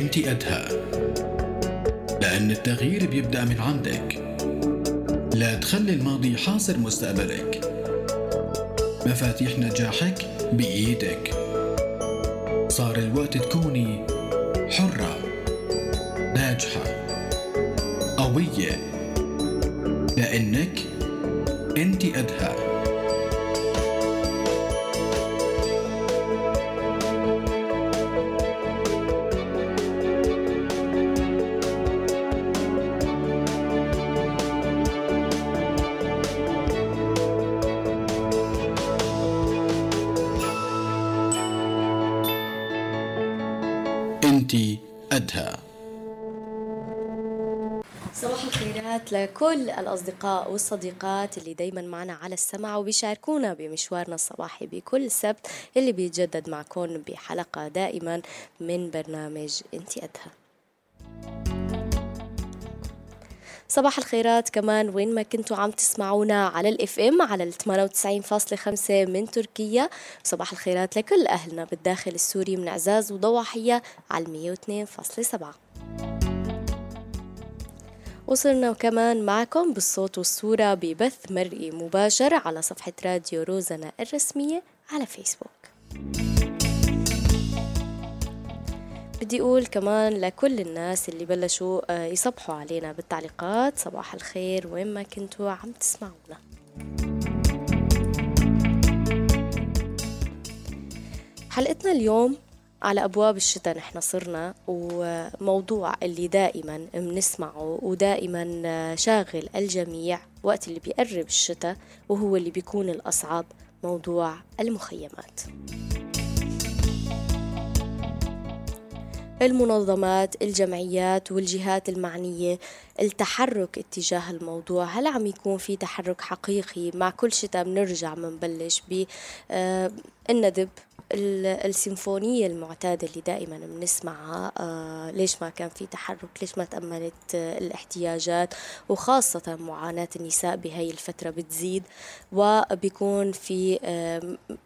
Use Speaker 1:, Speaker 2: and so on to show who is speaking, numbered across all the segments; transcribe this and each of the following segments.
Speaker 1: أنت قدها لأن التغيير بيبدأ من عندك. لا تخلي الماضي حاصر مستقبلك. مفاتيح نجاحك بإيدك. صار الوقت تكوني حرة ناجحة قوية. لأنك أنت قدها
Speaker 2: الأصدقاء والصديقات اللي دايما معنا على السمع وبيشاركونا بمشوارنا الصباحي بكل سبت اللي بيتجدد معكم بحلقة دائما من برنامج إنتي قدها صباح الخيرات كمان وين ما كنتوا عم تسمعونا على الإف إم على ال 98.5 من تركيا. صباح الخيرات لكل أهلنا بالداخل السوري من عزاز وضواحية على 102.7 وصلنا كمان معكم بالصوت والصورة ببث مرئي مباشر على صفحة راديو روزنا الرسمية على فيسبوك. بدي أقول كمان لكل الناس اللي بلشوا آه، يصبحوا علينا بالتعليقات صباح الخير وين ما كنتوا عم تسمعونا. حلقتنا اليوم على أبواب الشتاء نحن صرنا وموضوع اللي دائما بنسمعه ودائما آه، شاغل الجميع وقت اللي بيقرب الشتاء وهو اللي بيكون الأصعب موضوع المخيمات. المنظمات الجمعيات والجهات المعنية التحرك اتجاه الموضوع هل عم يكون في تحرك حقيقي مع كل شتاء بنرجع بنبلش بالندب السيمفونية المعتادة اللي دائما بنسمعها آه ليش ما كان في تحرك؟ ليش ما تأملت آه الاحتياجات؟ وخاصة معاناة النساء بهاي الفترة بتزيد وبيكون في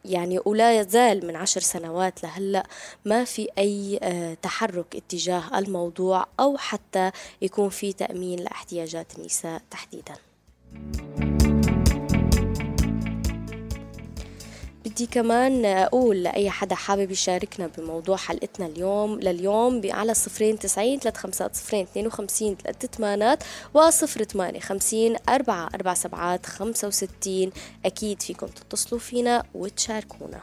Speaker 2: يعني ولا يزال من عشر سنوات لهلأ ما في أي آه تحرك اتجاه الموضوع أو حتى يكون في تأمين لاحتياجات النساء تحديداً. بدي كمان أقول لأي حدا حابب يشاركنا بموضوع حلقتنا اليوم لليوم على صفرين تسعين ثلاث خمسات صفرين اثنين وخمسين ثلاث ثمانات وصفر ثمانية خمسين أربعة أربع سبعات خمسة وستين. أكيد فيكم تتصلوا فينا وتشاركونا.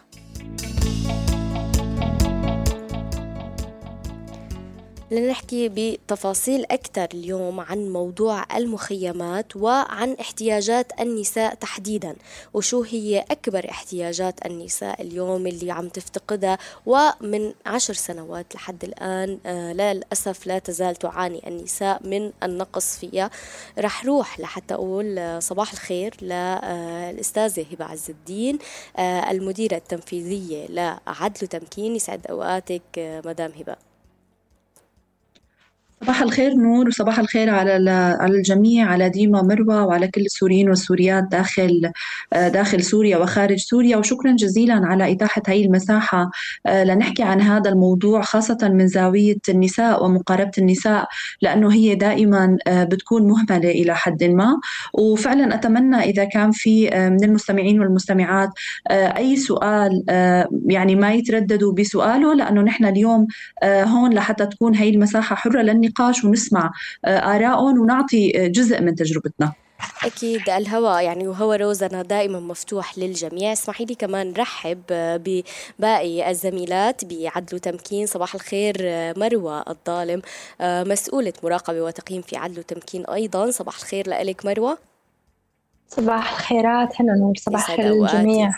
Speaker 2: لنحكي بتفاصيل أكثر اليوم عن موضوع المخيمات وعن احتياجات النساء تحديدا وشو هي أكبر احتياجات النساء اليوم اللي عم تفتقدها ومن عشر سنوات لحد الآن آه للأسف لا تزال تعاني النساء من النقص فيها. رح روح لحتى أقول آه، صباح الخير للأستاذة هبة عز الدين آه المديرة التنفيذية لعدل وتمكين. يسعد أوقاتك آه، مدام هبة.
Speaker 3: صباح الخير نور وصباح الخير على على الجميع على ديما مروى وعلى كل السوريين والسوريات داخل داخل سوريا وخارج سوريا. وشكرا جزيلا على إتاحة هذه المساحة آه، لنحكي عن هذا الموضوع خاصة من زاوية النساء ومقاربة النساء لأنه هي دائما آه، بتكون مهملة إلى حد ما. وفعلا أتمنى إذا كان في آه، من المستمعين والمستمعات أي سؤال يعني ما يترددوا بسؤاله لأنه نحن اليوم هون لحتى تكون هي المساحة حرة للنقاش النقاش ونسمع آه، آرائهم ونعطي آه، جزء من تجربتنا.
Speaker 2: أكيد الهواء يعني وهو روزنا دائما مفتوح للجميع. اسمحي لي كمان رحب آه، بباقي الزميلات بعدل وتمكين صباح الخير مروة الظالم مسؤولة مراقبة وتقييم في عدل وتمكين أيضا. صباح الخير لك مروة.
Speaker 4: صباح الخيرات هلا نور صباح الخير للجميع.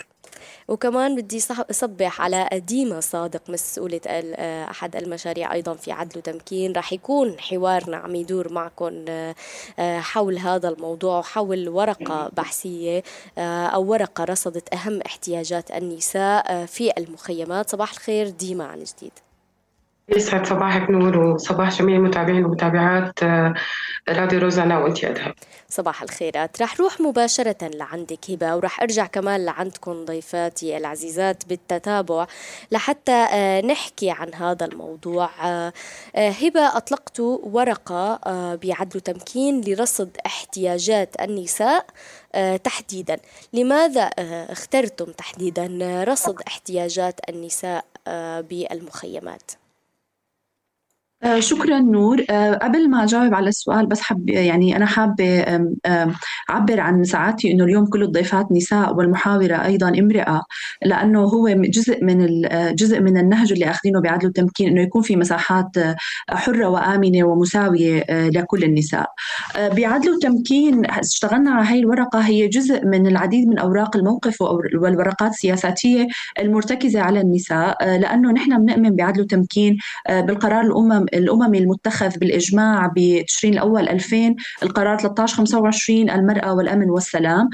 Speaker 2: وكمان بدي صبح على ديما صادق مسؤولة آه، أحد المشاريع أيضا في عدل وتمكين. راح يكون حوارنا عم يدور معكم آه، آه، حول هذا الموضوع وحول ورقة بحثية أو ورقة رصدت أهم احتياجات النساء في المخيمات. صباح الخير ديما عن جديد.
Speaker 5: يسعد صباحك نور وصباح جميع المتابعين ومتابعات آه، راديو روزانا وانت ادهم
Speaker 2: صباح الخيرات رح روح مباشرة لعندك هبة ورح أرجع كمان لعندكم ضيفاتي العزيزات بالتتابع لحتى آه، نحكي عن هذا الموضوع. آه، هبة أطلقت ورقة بعدل تمكين لرصد احتياجات النساء تحديدا. لماذا اخترتم تحديدا رصد احتياجات النساء بالمخيمات؟
Speaker 3: شكرا نور آه، قبل ما أجاوب على السؤال بس حب يعني أنا حابة أعبر عن سعادتي إنه اليوم كل الضيفات نساء والمحاورة أيضا امرأة لأنه هو جزء من جزء من النهج اللي أخذينه بعدل التمكين إنه يكون في مساحات آه، حرة وآمنة ومساوية لكل النساء. بعدل التمكين اشتغلنا على هي الورقة هي جزء من العديد من أوراق الموقف والورقات السياساتيه المرتكزة على النساء لأنه نحن بنؤمن بعدل التمكين بالقرار الأمم الأممي المتخذ بالإجماع بتشرين الأول 2000 القرار 1325 المرأة والأمن والسلام.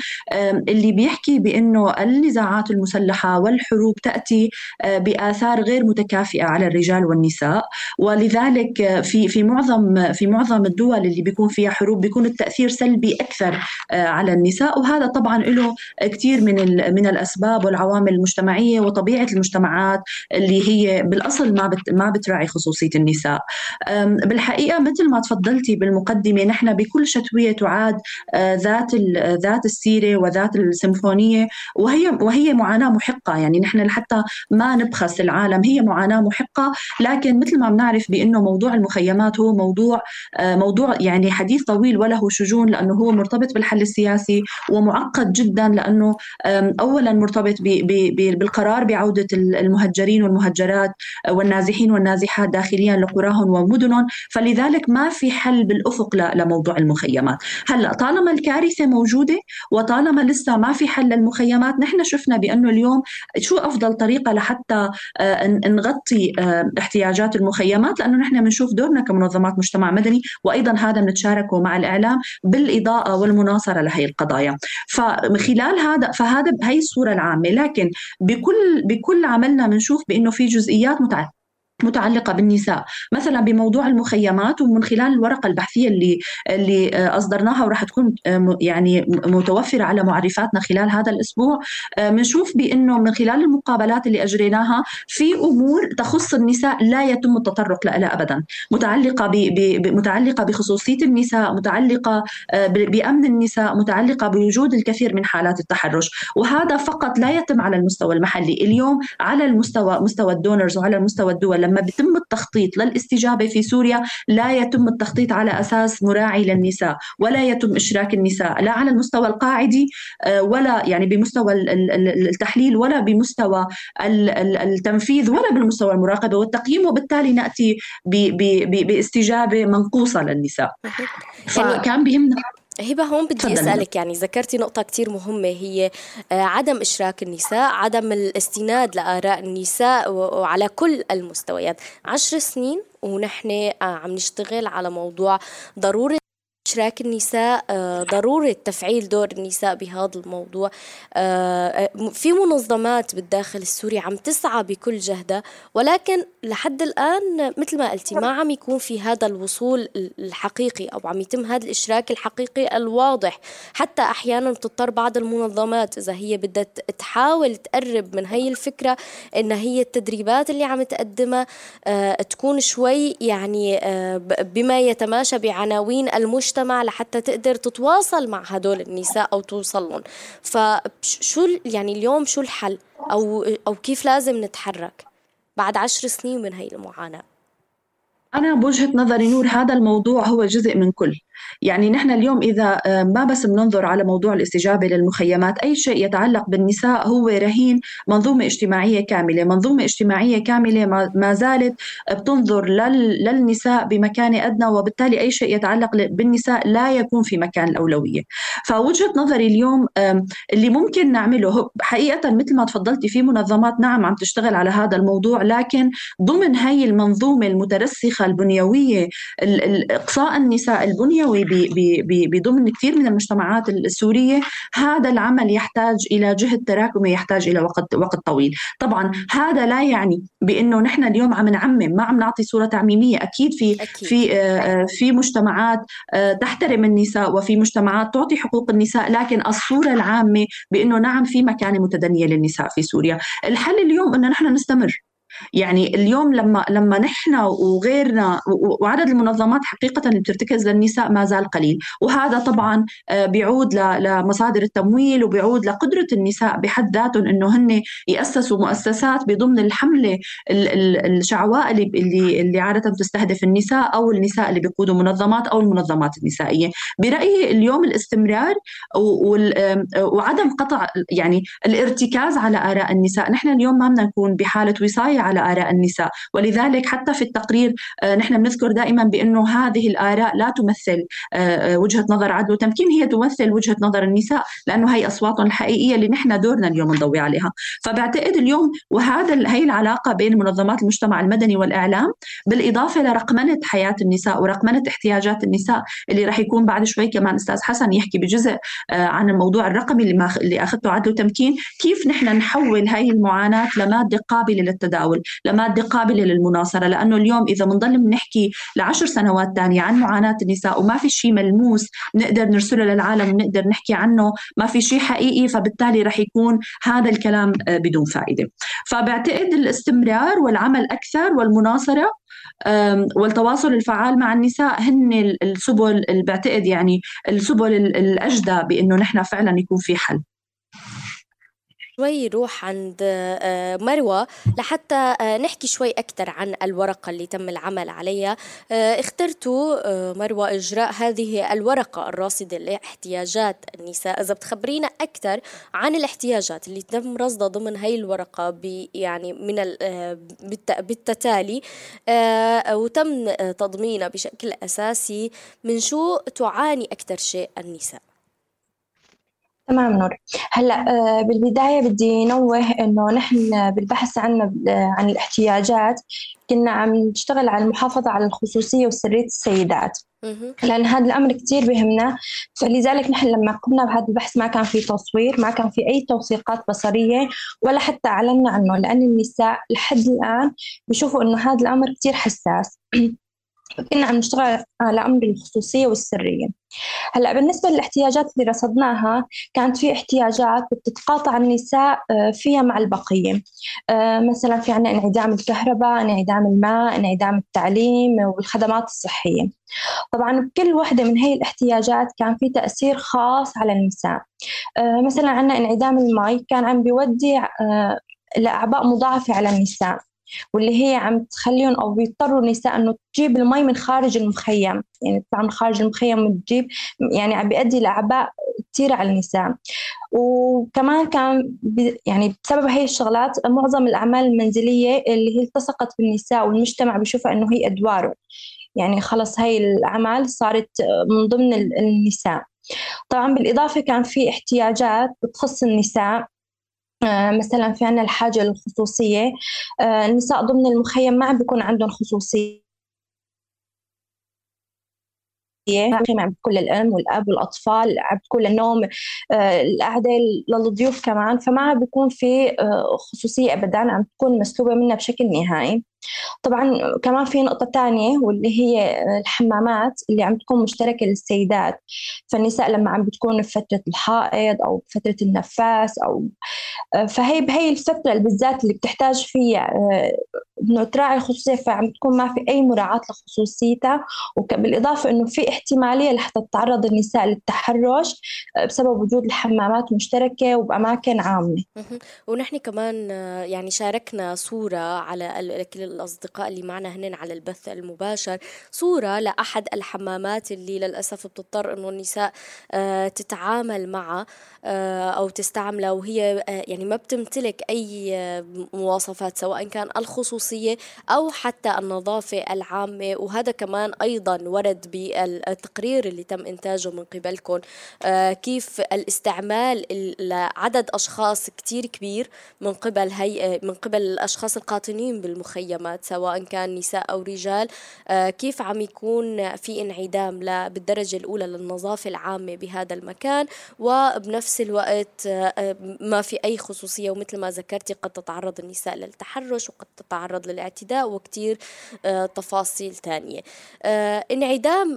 Speaker 3: اللي بيحكي بأنه النزاعات المسلحة والحروب تأتي آه، بآثار غير متكافئة على الرجال والنساء. ولذلك آه، في في معظم في معظم الدول اللي بيكون فيها حروب بيكون التأثير سلبي أكثر آه، على النساء. وهذا طبعا له كثير من من الأسباب والعوامل المجتمعية وطبيعة المجتمعات اللي هي بالأصل ما ما بتراعي خصوصية النساء. بالحقيقة مثل ما تفضلتي بالمقدمة نحن بكل شتوية تعاد آه، ذات ذات السيرة وذات السيمفونية وهي وهي معاناة محقة. يعني نحن لحتى ما نبخس العالم هي معاناة محقة. لكن مثل ما بنعرف بأنه موضوع المخيمات هو موضوع آه، موضوع يعني حديث طويل وله شجون لأنه هو مرتبط بالحل السياسي ومعقد جدا لأنه اولا مرتبط بالقرار بعودة المهجرين والمهجرات والنازحين والنازحات داخليا لقراهم ومدنهم فلذلك ما في حل بالأفق لموضوع المخيمات. هلأ طالما الكارثة موجودة وطالما لسه ما في حل للمخيمات نحن شفنا بأنه اليوم شو أفضل طريقة لحتى آه، نغطي آه، احتياجات المخيمات؟ لأنه نحن بنشوف دورنا كمنظمات مجتمع مدني وأيضا هذا بنتشاركه مع الإعلام بالإضاءة والمناصرة لهي القضايا. فخلال هذا فهذا هي الصورة العامة. لكن بكل بكل عملنا بنشوف بأنه في جزئيات متعددة. متعلقة بالنساء. مثلا بموضوع المخيمات ومن خلال الورقة البحثية اللي اللي آه، أصدرناها وراح تكون آه، يعني متوفرة على معرفاتنا خلال هذا الأسبوع بنشوف آه، بأنه من خلال المقابلات اللي أجريناها في أمور تخص النساء لا يتم التطرق لها أبدا. متعلقة ب متعلقة بخصوصية النساء متعلقة بأمن النساء متعلقة بوجود الكثير من حالات التحرش. وهذا فقط لا يتم على المستوى المحلي. اليوم على المستوى مستوى الدونرز وعلى المستوى الدول لما بيتم التخطيط للاستجابة في سوريا لا يتم التخطيط على أساس مراعي للنساء ولا يتم إشراك النساء لا على المستوى القاعدي آه، ولا يعني بمستوى التحليل ولا بمستوى التنفيذ ولا بالمستوى المراقبة والتقييم وبالتالي نأتي باستجابة منقوصة للنساء. يعني فكان بيهمنا
Speaker 2: هبة هون بدي أسألك يعني ذكرتي نقطة كتير مهمة هي آه، عدم إشراك النساء عدم الاستناد لآراء النساء وعلى كل المستويات. عشر سنين ونحن آه، عم نشتغل على موضوع ضرورة إشراك النساء آه، ضرورة تفعيل دور النساء بهذا الموضوع. آه، آه، في منظمات بالداخل السوري عم تسعى بكل جهدها ولكن لحد الآن مثل ما قلتي ما عم يكون في هذا الوصول الحقيقي أو عم يتم هذا الإشراك الحقيقي الواضح. حتى أحيانا بتضطر بعض المنظمات إذا هي بدها تحاول تقرب من هي الفكرة إن هي التدريبات اللي عم تقدمها تكون شوي يعني بما يتماشى بعناوين المجتمع المجتمع لحتى تقدر تتواصل مع هدول النساء أو توصل لهم فشو يعني اليوم شو الحل؟ أو, أو كيف لازم نتحرك بعد عشر سنين من هي المعاناة؟
Speaker 3: أنا بوجهة نظري نور هذا الموضوع هو جزء من كل. يعني نحن اليوم إذا آه، ما بس بننظر على موضوع الاستجابة للمخيمات أي شيء يتعلق بالنساء هو رهين منظومة اجتماعية كاملة. منظومة اجتماعية كاملة ما زالت بتنظر للنساء بمكان أدنى وبالتالي أي شيء يتعلق بالنساء لا يكون في مكان الأولوية. فوجهة نظري اليوم اللي ممكن نعمله حقيقة مثل ما تفضلتي في منظمات نعم عم تشتغل على هذا الموضوع لكن ضمن هي المنظومة المترسخة البنيوية إقصاء النساء البنيوية سنوي بضمن كثير من المجتمعات السورية. هذا العمل يحتاج إلى جهد تراكمي يحتاج إلى وقت وقت طويل. طبعا هذا لا يعني بأنه نحن اليوم عم نعمم ما عم نعطي صورة تعميمية. أكيد في أكيد. في آه، في مجتمعات تحترم النساء وفي مجتمعات تعطي حقوق النساء لكن الصورة العامة بأنه نعم في مكانة متدنية للنساء في سوريا. الحل اليوم إنه نحن نستمر. يعني اليوم لما لما نحن وغيرنا وعدد المنظمات حقيقة اللي بترتكز للنساء ما زال قليل. وهذا طبعا آه، بيعود لمصادر التمويل وبيعود لقدرة النساء بحد ذاتهم إنه هن يأسسوا مؤسسات بضمن الحملة الشعواء اللي اللي اللي عادة تستهدف النساء أو النساء اللي بيقودوا منظمات أو المنظمات النسائية. برأيي اليوم الاستمرار وعدم قطع يعني الارتكاز على آراء النساء. نحن اليوم ما بدنا نكون بحالة وصاية على آراء النساء. ولذلك حتى في التقرير آه، نحن بنذكر دائما بأنه هذه الآراء لا تمثل آه، آه، وجهة نظر عدل وتمكين هي تمثل وجهة نظر النساء لأنه هي أصواتهم الحقيقية اللي نحن دورنا اليوم نضوي عليها. فبعتقد اليوم وهذا هي العلاقة بين منظمات المجتمع المدني والإعلام بالإضافة لرقمنة حياة النساء ورقمنة احتياجات النساء اللي رح يكون بعد شوي كمان أستاذ حسن يحكي بجزء عن الموضوع الرقمي اللي, ما اللي أخذته عدل وتمكين كيف نحن نحول هاي المعاناة لمادة قابلة للتداول؟ لمادة قابلة للمناصرة لأنه اليوم إذا بنضل بنحكي لعشر سنوات ثانية عن معاناة النساء وما في شيء ملموس نقدر نرسله للعالم ونقدر نحكي عنه ما في شيء حقيقي فبالتالي رح يكون هذا الكلام آه، بدون فائدة. فبعتقد الاستمرار والعمل أكثر والمناصرة والتواصل الفعال مع النساء هن السبل اللي بعتقد يعني السبل الأجدى بأنه نحن فعلا يكون في حل.
Speaker 2: شوي روح عند آه، مروة لحتى آه، نحكي شوي أكثر عن الورقة اللي تم العمل عليها. آه، اخترتوا مروة إجراء هذه الورقة الراصدة لاحتياجات النساء. إذا بتخبرينا أكثر عن الاحتياجات اللي تم رصدها ضمن هاي الورقة يعني من بالتتالي وتم تضمينها بشكل أساسي من شو تعاني أكثر شيء النساء.
Speaker 4: تمام نور. هلا آه، بالبداية بدي نوه إنه نحن بالبحث عنا عن الاحتياجات كنا عم نشتغل على المحافظة على الخصوصية وسرية السيدات. لأن هذا الأمر كتير بهمنا. فلذلك نحن لما قمنا بهذا البحث ما كان في تصوير ما كان في أي توثيقات بصرية ولا حتى أعلنا عنه لأن النساء لحد الآن بيشوفوا إنه هذا الأمر كتير حساس. كنا عم نشتغل على أمر الخصوصية والسرية. هلأ بالنسبة للاحتياجات اللي رصدناها كانت في احتياجات بتتقاطع النساء آه، فيها مع البقية. آه، مثلا في عنا انعدام الكهرباء انعدام الماء انعدام التعليم والخدمات الصحية. طبعا بكل وحدة من هي الاحتياجات كان في تأثير خاص على النساء. آه، مثلا عنا انعدام الماء كان عم بيودي لأعباء مضاعفة على النساء. واللي هي عم تخليهم أو بيضطروا النساء إنه تجيب المي من خارج المخيم. يعني تطلع من خارج المخيم وتجيب يعني عم بيؤدي لأعباء كثير على النساء. وكمان كان يعني بسبب هي الشغلات معظم الأعمال المنزلية اللي هي التصقت بالنساء والمجتمع بيشوفها إنه هي ادواره يعني خلص هاي الأعمال صارت من ضمن النساء. طبعا بالإضافة كان في احتياجات بتخص النساء. مثلا في عنا الحاجة للخصوصية آه، النساء ضمن المخيم ما عم بيكون عندهم خصوصية عم بتكون للأم والأب والأطفال عم بتكون للنوم آه، القعدة للضيوف كمان فما بيكون في خصوصية أبدا عم تكون مسلوبة منها بشكل نهائي. طبعا كمان في نقطة تانية واللي هي الحمامات اللي عم تكون مشتركة للسيدات. فالنساء لما عم بتكون في فترة الحائض أو بفترة النفاس أو فهي بهي الفترة بالذات اللي بتحتاج فيها إنه تراعي الخصوصية فعم تكون ما في أي مراعاة لخصوصيتها. وبالإضافة إنه في احتمالية لحتى تتعرض النساء للتحرش بسبب وجود الحمامات مشتركة وبأماكن عامة.
Speaker 2: ونحن كمان يعني شاركنا صورة على الأصدقاء اللي معنا هن على البث المباشر. صورة لأحد الحمامات اللي للأسف بتضطر إنه النساء تتعامل معها أو تستعملها وهي يعني ما بتمتلك أي مواصفات سواء كان الخصوصية أو حتى النظافة العامة. وهذا كمان أيضا ورد بالتقرير اللي تم إنتاجه من قبلكم. آه، كيف الاستعمال لعدد أشخاص كتير كبير من قبل هي من قبل الأشخاص القاطنين بالمخيمات سواء كان نساء أو رجال. آه، كيف عم يكون في انعدام بالدرجة الأولى للنظافة العامة بهذا المكان؟ وبنفس الوقت آه، ما في أي خصوصية ومثل ما ذكرتي قد تتعرض النساء للتحرش وقد تتعرض للاعتداء وكتير تفاصيل تانية. انعدام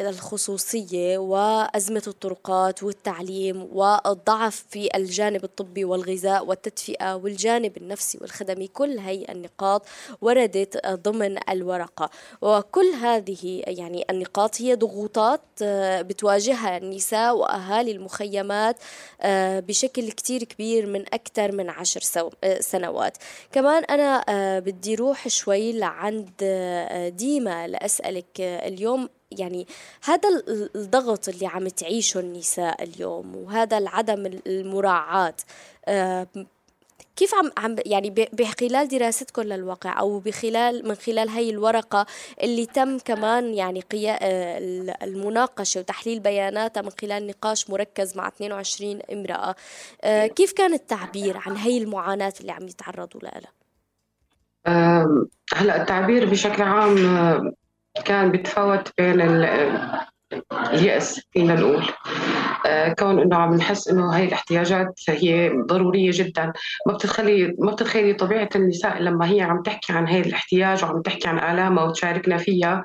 Speaker 2: الخصوصية وأزمة الطرقات والتعليم والضعف في الجانب الطبي والغذاء والتدفئة والجانب النفسي والخدمي كل هي النقاط. وردت ضمن الورقة. وكل هذه يعني النقاط هي ضغوطات آه، بتواجهها النساء وأهالي المخيمات آه، بشكل كتير كبير من أكثر من عشر آه، سنوات. كمان أنا بدي روح شوي لعند ديما لأسألك اليوم يعني هذا الضغط اللي عم تعيشه النساء اليوم وهذا العدم المراعاة كيف عم عم يعني بخلال دراستكم للواقع أو بخلال من خلال هي الورقة اللي تم كمان يعني قيا آه، المناقشة وتحليل بياناتها من خلال نقاش مركز مع 22 امرأة آه، كيف كان التعبير عن هي المعاناة اللي عم يتعرضوا لها؟
Speaker 5: هلا التعبير بشكل عام كان بيتفاوت بين اليأس فينا نقول آه، كون إنه عم نحس إنه هاي الاحتياجات هي ضرورية جدا. ما بتتخلي ما بتتخيلي طبيعة النساء لما هي عم تحكي عن هاي الاحتياج وعم تحكي عن آلامها وتشاركنا فيها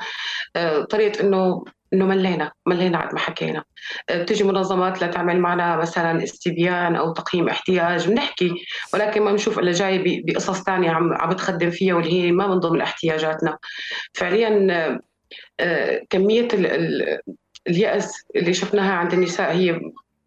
Speaker 5: آه، طريقة انه إنه ملينا ملينا ما حكينا. آه، بتيجي منظمات لتعمل معنا مثلا استبيان أو تقييم احتياج بنحكي. ولكن ما بنشوف إلا جاي بقصص ثانية عم عم بتخدم فيها واللي هي ما من ضمن احتياجاتنا. فعليا كمية اليأس اللي شفناها عند النساء هي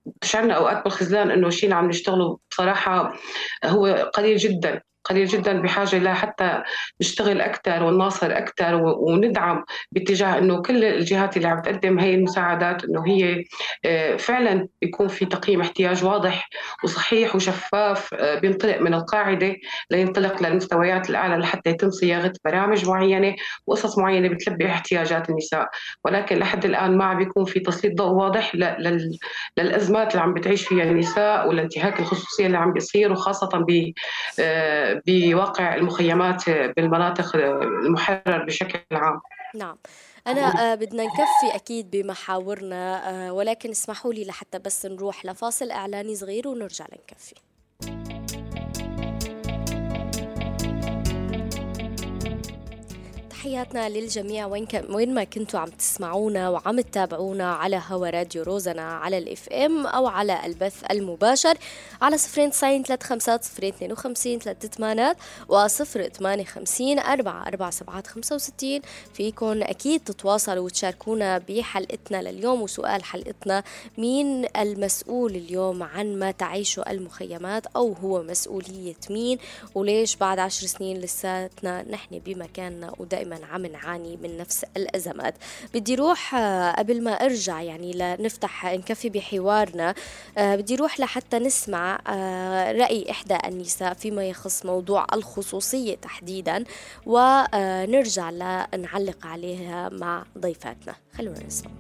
Speaker 5: بتشعرنا أوقات بالخذلان إنه الشيء اللي عم نشتغله بصراحة هو قليل جدا. قليل جدا بحاجة لحتى نشتغل أكثر ونناصر أكثر وندعم باتجاه إنه كل الجهات اللي عم تقدم هي المساعدات إنه هي آه، فعلا يكون في تقييم احتياج واضح وصحيح وشفاف آه، بينطلق من القاعدة لينطلق للمستويات الأعلى لحتى يتم صياغة برامج معينة وقصص معينة بتلبي احتياجات النساء. ولكن لحد الآن ما عم بيكون في تسليط ضوء واضح للأزمات اللي عم بتعيش فيها النساء والانتهاك الخصوصية اللي عم بيصير وخاصة ب آه، بواقع المخيمات بالمناطق المحرر بشكل عام.
Speaker 2: نعم. أنا آه، بدنا نكفي أكيد بمحاورنا آه، ولكن اسمحوا لي لحتى بس نروح لفاصل إعلاني صغير ونرجع لنكفي. تحياتنا للجميع. وين وين ما كنتوا عم تسمعونا وعم تتابعونا على هوا راديو روزنا على الإف إم أو على البث المباشر على صفرين تسعين ثلاث خمسات صفرين اثنين وخمسين ثلاث ثمانات وصفر ثمانية خمسين أربعة أربعة سبعات خمسة وستين. فيكن أكيد تتواصلوا وتشاركونا بحلقتنا لليوم وسؤال حلقتنا. مين المسؤول اليوم عن ما تعيشه المخيمات أو هو مسؤولية مين؟ وليش بعد عشر سنين لساتنا نحن بمكاننا؟ ودائما دائما عم نعاني من نفس الأزمات. بدي روح آه، قبل ما أرجع يعني لنفتح نكفي بحوارنا آه، بدي روح لحتى نسمع آه، رأي إحدى النساء فيما يخص موضوع الخصوصية تحديدا ونرجع لنعلق عليها مع ضيفاتنا. خلونا نسمع.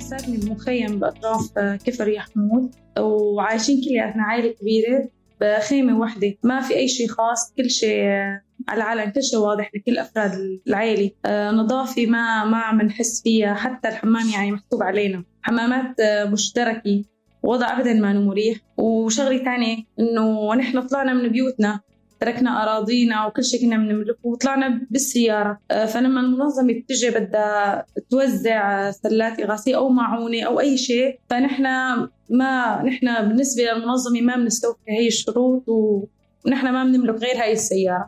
Speaker 6: ساكنة بمخيم بأطراف كفر يحمود وعايشين كلياتنا عائلة كبيرة. بخيمة واحدة ما في أي شيء خاص كل شيء على العلن كل شيء واضح لكل أفراد العائلة. آه، نظافة ما ما عم نحس فيها. حتى الحمام يعني محسوب علينا. حمامات آه، مشتركة. وضع أبدا ما مريح وشغلة ثانية إنه نحن طلعنا من بيوتنا. تركنا أراضينا وكل شيء كنا بنملكه وطلعنا بالسيارة. آه، فلما المنظمة بتجي بدها توزع سلات إغاثية أو معونة أو أي شيء فنحن ما نحن بالنسبة للمنظمة ما بنستوفي هي الشروط ونحن ما بنملك غير هاي السيارة.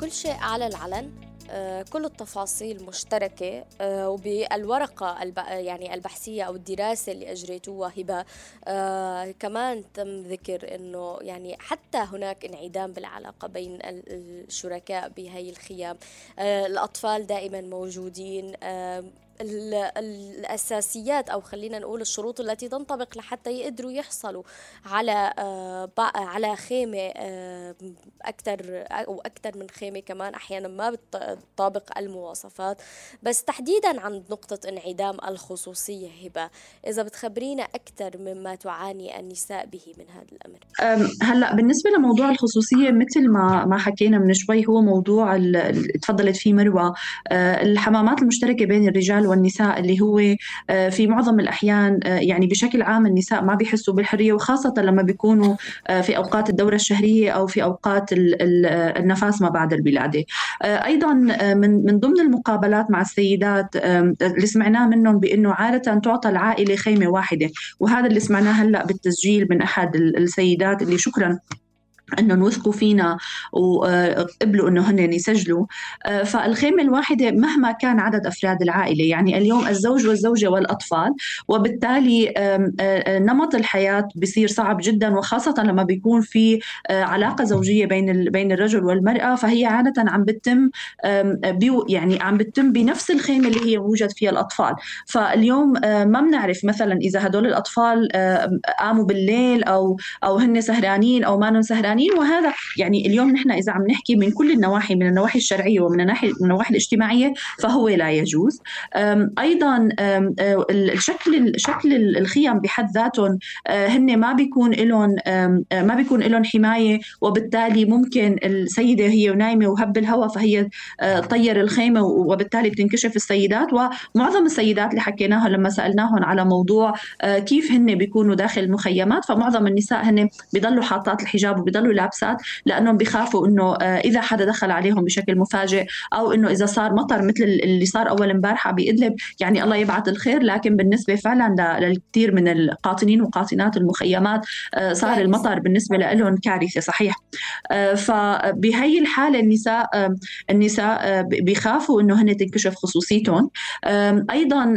Speaker 2: كل شيء على العلن. كل التفاصيل مشتركة آه، وبالورقة يعني البحثية أو الدراسة اللي أجريتوها هبة آه، كمان تم ذكر أنه يعني حتى هناك انعدام بالعلاقة بين الشركاء بهي الخيام. الأطفال دائما موجودين الأساسيات أو خلينا نقول الشروط التي تنطبق لحتى يقدروا يحصلوا على آه، على خيمة آه، أكثر أو أكثر من خيمة كمان أحيانا ما بتطابق المواصفات. بس تحديدا عند نقطة انعدام الخصوصية هبة إذا بتخبرينا أكثر مما تعاني النساء به من هذا الأمر.
Speaker 3: هلأ بالنسبة لموضوع الخصوصية مثل ما ما حكينا من شوي هو موضوع تفضلت فيه مروة آه، الحمامات المشتركة بين الرجال والنساء اللي هو آه، في معظم الأحيان آه، يعني بشكل عام النساء ما بيحسوا بالحرية وخاصة لما بيكونوا في أوقات الدورة الشهرية أو في أوقات النفاس ما بعد الولادة. أيضا من من ضمن المقابلات مع السيدات اللي سمعناه منهم بأنه عادة تعطى العائلة خيمة واحدة وهذا اللي سمعناه هلأ بالتسجيل من أحد السيدات اللي شكرا انهم وثقوا فينا وقبلوا إنه هن يسجلوا. آه، فالخيمة الواحدة مهما كان عدد أفراد العائلة يعني اليوم الزوج والزوجة والأطفال وبالتالي نمط الحياة بصير صعب جدا وخاصة لما بيكون في علاقة زوجية بين بين الرجل والمرأة فهي عادة عم بتتم يعني عم بتتم بنفس الخيمة اللي هي موجد فيها الأطفال. فاليوم ما بنعرف مثلا إذا هدول الأطفال قاموا بالليل أو أو هن سهرانين أو ما سهرانين. القوانين وهذا يعني اليوم نحن إذا عم نحكي من كل النواحي من النواحي الشرعية ومن من النواحي الاجتماعية فهو لا يجوز. أيضا الشكل شكل الخيم بحد ذاتهم أه، هن ما بيكون لهم ما بيكون لهم حماية وبالتالي ممكن السيدة هي نايمة وهب الهواء فهي أه، طير الخيمة وبالتالي بتنكشف السيدات. ومعظم السيدات اللي حكيناهم لما سألناهم على موضوع أه، كيف هن بيكونوا داخل المخيمات فمعظم النساء هن بيضلوا حاطات الحجاب وبيضلوا لابسات لأنهم بيخافوا إنه آه، إذا حدا دخل عليهم بشكل مفاجئ أو إنه إذا صار مطر مثل اللي صار أول امبارحة بإدلب يعني الله يبعث الخير. لكن بالنسبة فعلا للكثير من القاطنين وقاطنات المخيمات آه، صار المطر بالنسبة لهم كارثة صحيح. آه، فبهي الحالة النساء النساء بيخافوا إنه هن تنكشف خصوصيتهم. أيضا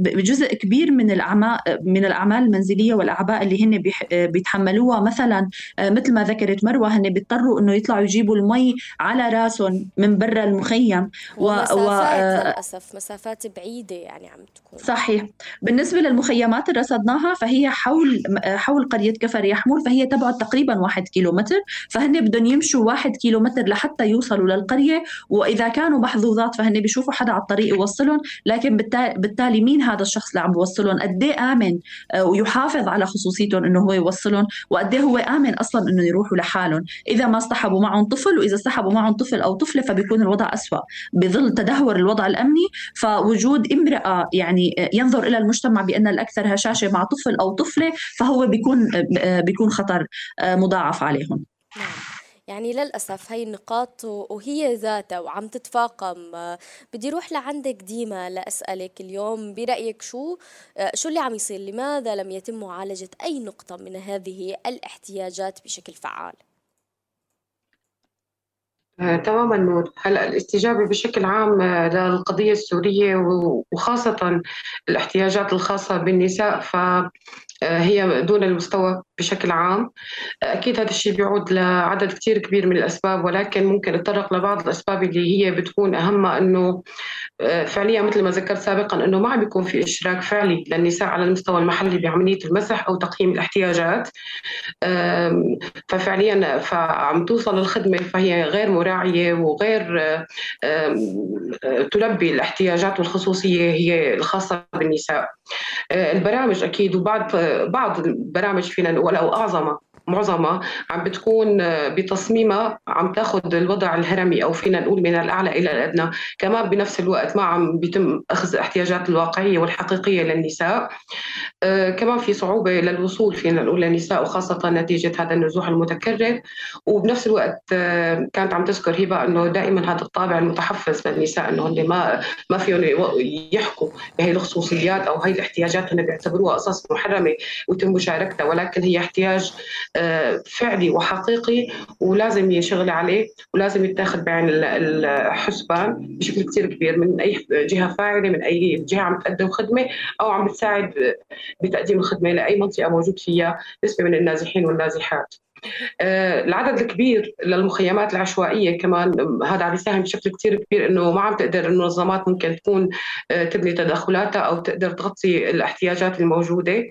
Speaker 3: جزء كبير من الاعمال من الأعمال المنزلية والأعباء اللي هن بيتحملوها. مثلا مثل ما ذكرت مروة هن بيضطروا إنه يطلعوا يجيبوا المي على راسهم من برا المخيم.
Speaker 2: ومسافات و... للأسف مسافات بعيدة يعني عم تكون.
Speaker 3: صحيح. بالنسبة للمخيمات اللي رصدناها فهي حول حول قرية كفر يحمول فهي تبعد تقريبا واحد كيلو متر فهن بدهم يمشوا واحد كيلو متر لحتى يوصلوا للقرية. وإذا كانوا محظوظات فهن بيشوفوا حدا على الطريق يوصلهم. لكن بالتالي مين هذا الشخص اللي عم بيوصلهم قد إيه آمن آه، ويحافظ على خصوصيتهم إنه هو يوصلهم؟ وقد إيه هو آمن أصلا إنه يروحوا لحالهم. إذا ما اصطحبوا معهم طفل وإذا اصطحبوا معهم طفل أو طفلة فبيكون الوضع أسوأ. بظل تدهور الوضع الأمني فوجود امرأة يعني ينظر إلى المجتمع بأن الأكثر هشاشة مع طفل أو طفلة فهو بيكون بيكون خطر مضاعف عليهم.
Speaker 2: نعم. يعني للأسف هاي النقاط وهي ذاتها وعم تتفاقم. بدي روح لعندك ديما لأسألك اليوم برأيك شو شو اللي عم يصير؟ لماذا لم يتم معالجة أي نقطة من هذه الاحتياجات بشكل فعال؟
Speaker 5: آه، تماما نور هلأ الاستجابة بشكل عام آه، للقضية السورية وخاصة الاحتياجات الخاصة بالنساء. ف آه، هي دون المستوى بشكل عام. أكيد هذا الشيء بيعود لعدد كثير كبير من الأسباب ولكن ممكن نتطرق لبعض الأسباب اللي هي بتكون أهمها أنه آه، فعليا مثل ما ذكرت سابقا أنه ما عم بيكون في إشراك فعلي للنساء على المستوى المحلي بعملية المسح أو تقييم الاحتياجات. ففعليا فعم توصل الخدمة فهي غير مراعية وغير تلبي الاحتياجات والخصوصية هي الخاصة بالنساء. آه، البرامج أكيد وبعض بعض البرامج فينا نقول أو أعظمها. معظمها عم بتكون بتصميمها عم تاخذ الوضع الهرمي أو فينا نقول من الأعلى إلى الأدنى. كمان بنفس الوقت ما عم بيتم أخذ الاحتياجات الواقعية والحقيقية للنساء. آه كمان في صعوبة للوصول فينا نقول للنساء وخاصة نتيجة هذا النزوح المتكرر. وبنفس الوقت آه كانت عم تذكر هبة إنه دائما هذا الطابع المتحفز للنساء إنه هن ما ما فيهم يحكوا بهي الخصوصيات أو هي الاحتياجات هن بيعتبروها قصص محرمة ويتم مشاركتها. ولكن هي احتياج فعلي وحقيقي ولازم ينشغل عليه ولازم يتاخذ بعين الحسبان بشكل كثير كبير من أي جهة فاعلة من أي جهة عم تقدم خدمة أو عم تساعد بتقديم الخدمة لأي منطقة موجود فيها نسبة من النازحين والنازحات. العدد الكبير للمخيمات العشوائية كمان هذا عم يساهم بشكل كثير كبير إنه ما عم تقدر المنظمات ممكن تكون تبني تدخلاتها أو تقدر تغطي الاحتياجات الموجودة.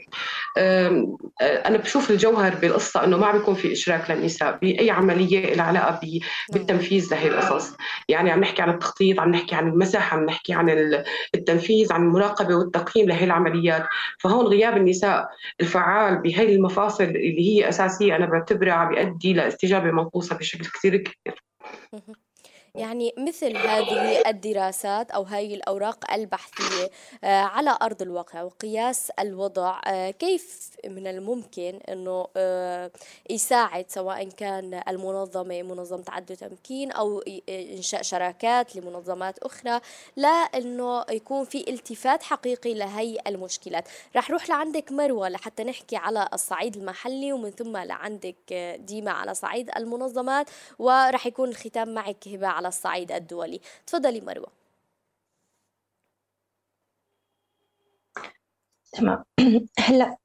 Speaker 5: أنا بشوف الجوهر بالقصة إنه ما عم بيكون في إشراك للنساء بأي عملية لها علاقة بالتنفيذ لهي القصص. يعني عم نحكي عن التخطيط عم نحكي عن المسح عم نحكي عن التنفيذ عن المراقبة والتقييم لهي العمليات. فهون غياب النساء الفعال بهي المفاصل اللي هي أساسية أنا بعتبرها عم يؤدي لإستجابة منقوصة بشكل كثير كبير.
Speaker 2: يعني مثل هذه الدراسات أو هذه الأوراق البحثية آه، على أرض الواقع وقياس الوضع آه، كيف من الممكن أنه آه، يساعد سواء كان المنظمة منظمة عدل تمكين أو إنشاء شراكات لمنظمات أخرى لأنه يكون في التفات حقيقي لهي المشكلات. رح روح لعندك مروة لحتى نحكي على الصعيد المحلي ومن ثم لعندك ديما على صعيد المنظمات ورح يكون الختام معك هبة على على الصعيد الدولي. تفضلي مروة.
Speaker 4: تمام. هلا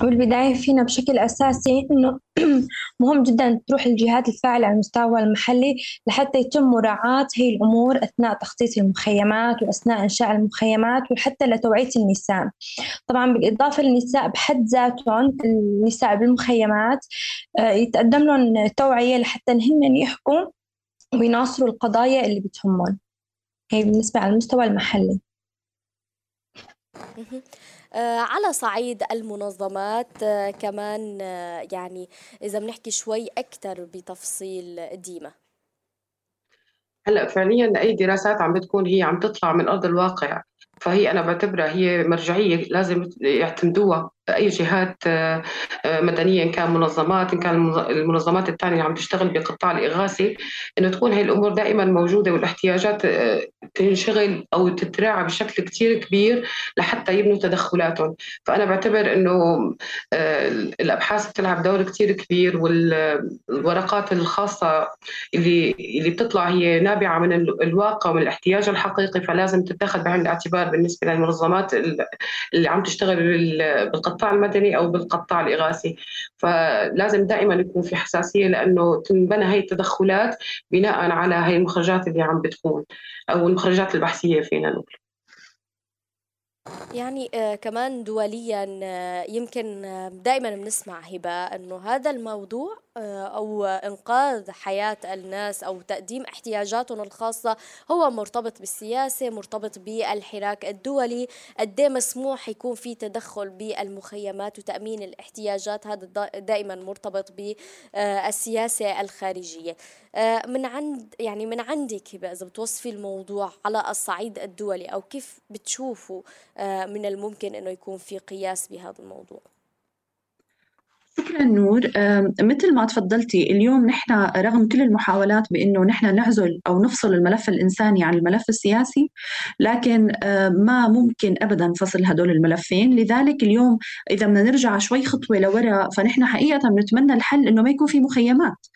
Speaker 4: بالبداية فينا بشكل أساسي إنه مهم جدا تروح الجهات الفاعلة على المستوى المحلي لحتى يتم مراعاة هي الأمور أثناء تخطيط المخيمات وأثناء إنشاء المخيمات وحتى لتوعية النساء. طبعا بالإضافة للنساء بحد ذاتهم النساء بالمخيمات آه، يتقدم لهم توعية لحتى هن يحكوا ويناصروا القضايا اللي بتهمهم. هي بالنسبة على المستوى المحلي.
Speaker 2: آه، على صعيد المنظمات آه، كمان آه، يعني إذا بنحكي شوي أكثر بتفصيل ديما.
Speaker 5: هلأ فعليا أي دراسات عم بتكون هي عم تطلع من أرض الواقع. فهي أنا بعتبرها هي مرجعية لازم يعتمدوها. أي جهات آه، آه، مدنية إن كان منظمات إن كان المنظمات الثانية اللي عم تشتغل بقطاع الإغاثي إنه تكون هي الأمور دائما موجودة والاحتياجات آه، تنشغل أو تتراعى بشكل كثير كبير لحتى يبنوا تدخلاتهم. فأنا بعتبر إنه الأبحاث بتلعب دور كثير كبير والورقات الخاصة اللي اللي بتطلع هي نابعة من الواقع ومن الاحتياج الحقيقي فلازم تتخذ بعين الاعتبار بالنسبة للمنظمات اللي عم تشتغل بالقطاع بالقطاع المدني أو بالقطاع الإغاثي. فلازم دائما يكون في حساسية لأنه تنبنى هي التدخلات بناء على هي المخرجات اللي عم بتكون أو المخرجات البحثية فينا نقول.
Speaker 2: يعني آه كمان دوليا آه يمكن آه دائما بنسمع هبة أنه هذا الموضوع أو إنقاذ حياة الناس أو تقديم احتياجاتهم الخاصة هو مرتبط بالسياسة مرتبط بالحراك الدولي. قد إيه مسموح يكون في تدخل بالمخيمات وتأمين الاحتياجات؟ هذا دائما مرتبط بالسياسة الخارجية. آه، من عند يعني من عندك إذا بتوصفي الموضوع على الصعيد الدولي أو كيف بتشوفوا آه، من الممكن أنه يكون في قياس بهذا الموضوع؟
Speaker 3: شكرا نور مثل ما تفضلتي اليوم نحن رغم كل المحاولات بإنه نحن نعزل أو نفصل الملف الإنساني عن الملف السياسي لكن ما ممكن ابدا فصل هدول الملفين. لذلك اليوم إذا بدنا نرجع شوي خطوة لورا فنحن حقيقة بنتمنى الحل إنه ما يكون في مخيمات.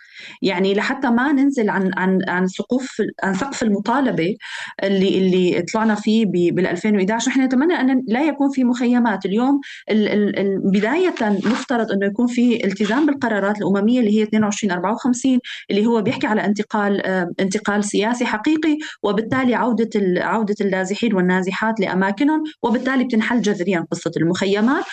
Speaker 3: يعني لحتى ما ننزل عن عن عن سقوف عن سقف المطالبة اللي اللي طلعنا فيه بال 2011 نحن نتمنى أن لا يكون في مخيمات. اليوم ال ال بداية مفترض إنه يكون في التزام بالقرارات الأممية اللي هي 2254 اللي هو بيحكي على انتقال آه، انتقال سياسي حقيقي وبالتالي عودة عودة النازحين والنازحات لأماكنهم وبالتالي بتنحل جذريا قصة المخيمات.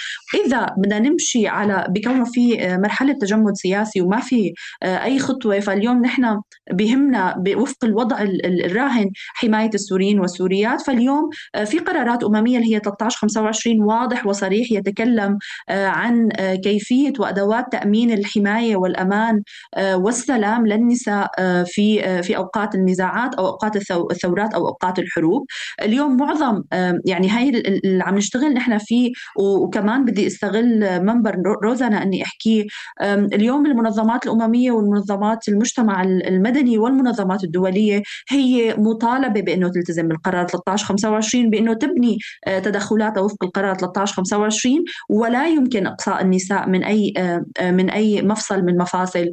Speaker 3: إذا بدنا نمشي على بكونه في آه، مرحلة تجمد سياسي وما في آه، أي خطوة فاليوم نحن بهمنا وفق الوضع الراهن حماية السوريين والسوريات. فاليوم في قرارات أممية اللي هي 1325 واضح وصريح يتكلم عن كيفية وأدوات تأمين الحماية والأمان آه، والسلام للنساء آه، في آه، في أوقات النزاعات أو أوقات الثورات أو أوقات الحروب. اليوم معظم يعني هاي اللي عم نشتغل نحن فيه وكمان بدي استغل منبر روزانا إني أحكي اليوم المنظمات الأممية والمنظمات المجتمع المدني والمنظمات الدولية هي مطالبة بإنه تلتزم بالقرار 1325 بإنه تبني تدخلاتها وفق القرار 1325 ولا يمكن إقصاء النساء من أي من أي مفصل من مفاصل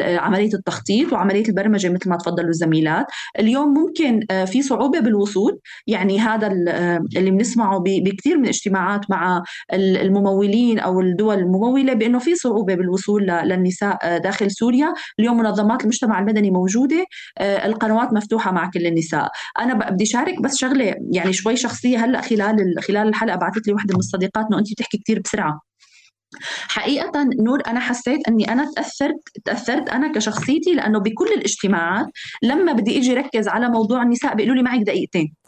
Speaker 3: عملية التخطيط وعملية البرمجة مثل ما تفضلوا الزميلات. اليوم ممكن في صعوبة بالوصول. يعني هذا اللي بنسمعه بكثير من الاجتماعات مع الممولين أو الدول الممولة بأنه في صعوبة بالوصول للنساء داخل سوريا. اليوم منظمات المجتمع المدني موجودة القنوات مفتوحة مع كل النساء. أنا بدي شارك بس شغلة يعني شوي شخصية هلأ خلال خلال الحلقة بعثت لي وحدة من الصديقات إنه انت بتحكي كثير بسرعة. حقيقة نور أنا حسيت أني أنا تأثرت تأثرت أنا كشخصيتي لأنه بكل الاجتماعات لما بدي إجي ركز على موضوع النساء بيقولوا لي معك دقيقتين.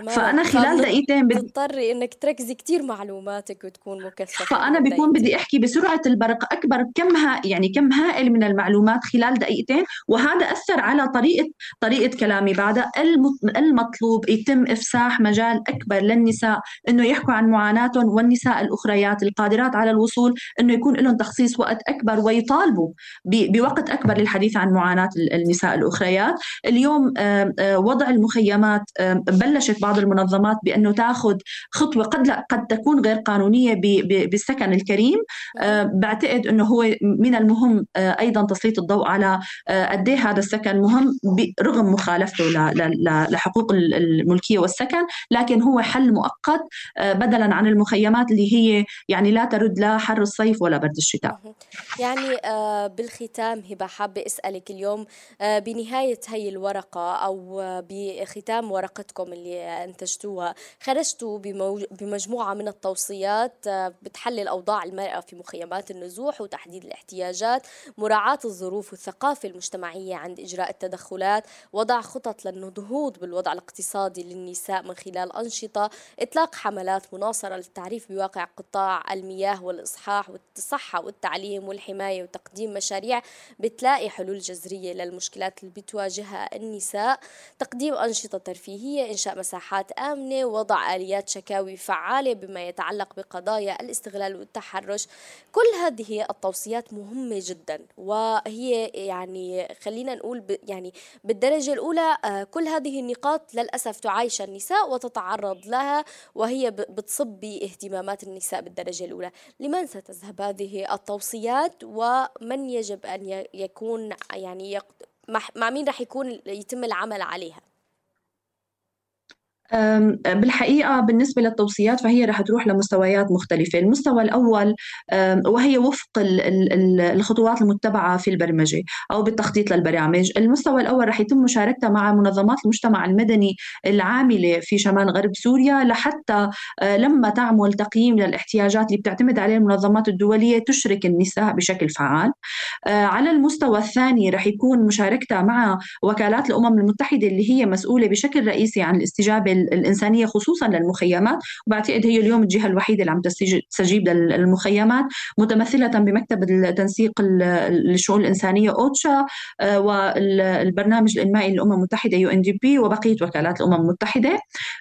Speaker 3: تمام. فأنا خلال دقيقتين
Speaker 2: بتضطري إنك تركزي كثير معلوماتك وتكون مكثفة
Speaker 3: فأنا بكون بدي أحكي بسرعة البرق أكبر كم ها يعني كم هائل من المعلومات خلال دقيقتين وهذا أثر على طريقه طريقة كلامي بعدها المطلوب يتم إفساح مجال أكبر للنساء إنه يحكوا عن معاناتهم والنساء الأخريات القادرات على الوصول إنه يكون لهم تخصيص وقت أكبر ويطالبوا بوقت أكبر للحديث عن معاناة النساء الأخريات. اليوم وضع المخيمات بلشت بعض المنظمات بأنه تاخذ خطوة قد لا قد تكون غير قانونية بالسكن الكريم. آه، بعتقد أنه هو من المهم آه، أيضا تسليط الضوء على آه، قد إيه هذا السكن مهم رغم مخالفته لحقوق الملكية والسكن لكن هو حل مؤقت بدلا عن المخيمات اللي هي يعني لا ترد لا حر الصيف ولا برد الشتاء.
Speaker 2: يعني بالختام هبة حابة أسألك اليوم بنهاية هي الورقة أو بختام ورقتكم اللي أنتجتوها خرجتوا بمجموعة من التوصيات آه، بتحلل أوضاع المرأة في مخيمات النزوح وتحديد الاحتياجات مراعاة الظروف والثقافة المجتمعية عند إجراء التدخلات وضع خطط للنهوض بالوضع الاقتصادي للنساء من خلال أنشطة إطلاق حملات مناصرة للتعريف بواقع قطاع المياه والإصحاح والصحة والتعليم والحماية وتقديم مشاريع بتلاقي حلول جذرية للمشكلات اللي بتواجهها النساء. تقديم أنشطة ترفيهية إنشاء مساحات آمنة وضع آليات شكاوي فعالة بما يتعلق بقضايا الاستغلال والتحرش. كل هذه التوصيات مهمة جدا وهي يعني خلينا نقول يعني بالدرجة الأولى آه، كل هذه النقاط للأسف تعايش النساء وتتعرض لها وهي بتصب باهتمامات النساء بالدرجة الأولى. لمن ستذهب هذه التوصيات؟ ومن يجب أن يكون يعني مع مين رح يكون يتم العمل عليها؟
Speaker 3: بالحقيقة بالنسبة للتوصيات فهي رح تروح لمستويات مختلفة. المستوى الأول وهي وفق الخطوات المتبعة في البرمجة أو بالتخطيط للبرامج. المستوى الأول رح يتم مشاركتها مع منظمات المجتمع المدني العاملة في شمال غرب سوريا لحتى آه، لما تعمل تقييم للاحتياجات اللي بتعتمد عليه المنظمات الدولية تشرك النساء بشكل فعال. آه، على المستوى الثاني رح يكون مشاركتها مع وكالات الأمم المتحدة اللي هي مسؤولة بشكل رئيسي عن الاستجابة الإنسانية خصوصا للمخيمات. وبعتقد هي اليوم الجهة الوحيدة اللي عم تستجيب للمخيمات. متمثلة بمكتب التنسيق للشؤون الإنسانية أوتشا آه، والبرنامج الإنمائي للأمم المتحدة يو إن دي بي وبقية وكالات الأمم المتحدة.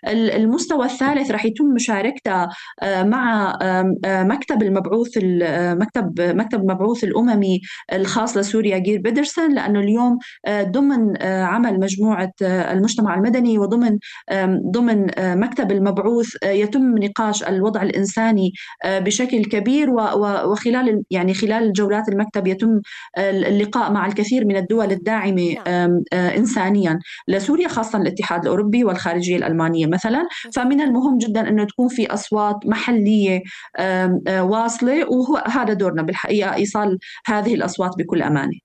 Speaker 3: المستوى الثالث رح يتم مشاركتها آه، مع آه، مكتب المبعوث مكتب مكتب المبعوث الأممي الخاص لسوريا جير بيدرسون. لأنه اليوم ضمن عمل مجموعة المجتمع المدني وضمن ضمن آه، مكتب المبعوث آه، يتم نقاش الوضع الإنساني آه، بشكل كبير وخلال يعني خلال جولات المكتب يتم اللقاء مع الكثير من الدول الداعمة نعم. انسانيا. لسوريا خاصه الاتحاد الأوروبي والخارجية الألمانية مثلا. فمن المهم جدا أنه تكون في أصوات محلية واصلة وهذا دورنا بالحقيقة إيصال هذه الأصوات بكل أمانة.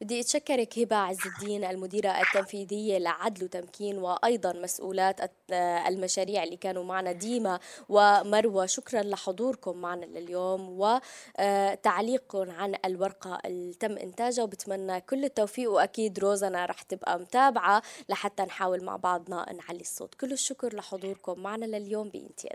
Speaker 2: بدي أتشكرك هبة عز الدين المديرة التنفيذية لعدل وتمكين وأيضا مسؤولات المشاريع اللي كانوا معنا ديما ومروة. شكرا لحضوركم معنا لليوم وتعليقكم عن الورقة اللي تم إنتاجها وبتمنى كل التوفيق. وأكيد روزنا رح تبقى متابعة لحتى نحاول مع بعضنا نعلي الصوت. كل الشكر لحضوركم معنا لليوم بإنتي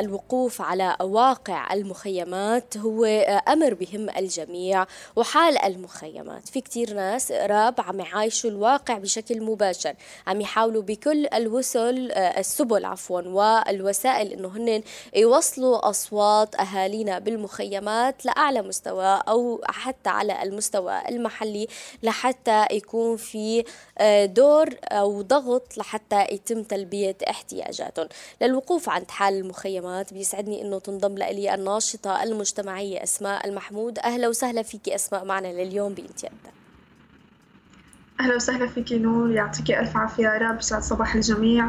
Speaker 2: الوقوف على واقع المخيمات هو أمر بهم الجميع وحال المخيمات. في كتير ناس قراب عم يعايشوا الواقع بشكل مباشر. عم يحاولوا بكل الوسل السبل عفوا والوسائل إنه هن يوصلوا أصوات أهالينا بالمخيمات لأعلى مستوى أو حتى على المستوى المحلي لحتى يكون في دور أو ضغط لحتى يتم تلبية احتياجاتهم. للوقوف عند حال المخيمات بيسعدني إنه تنضم لي الناشطة المجتمعية أسماء المحمود. أهلا وسهلا فيكي أسماء معنا لليوم بإنتي
Speaker 7: أهلا وسهلا فيكي نور يعطيكي ألف عافية يا رب يسعد صباح الجميع.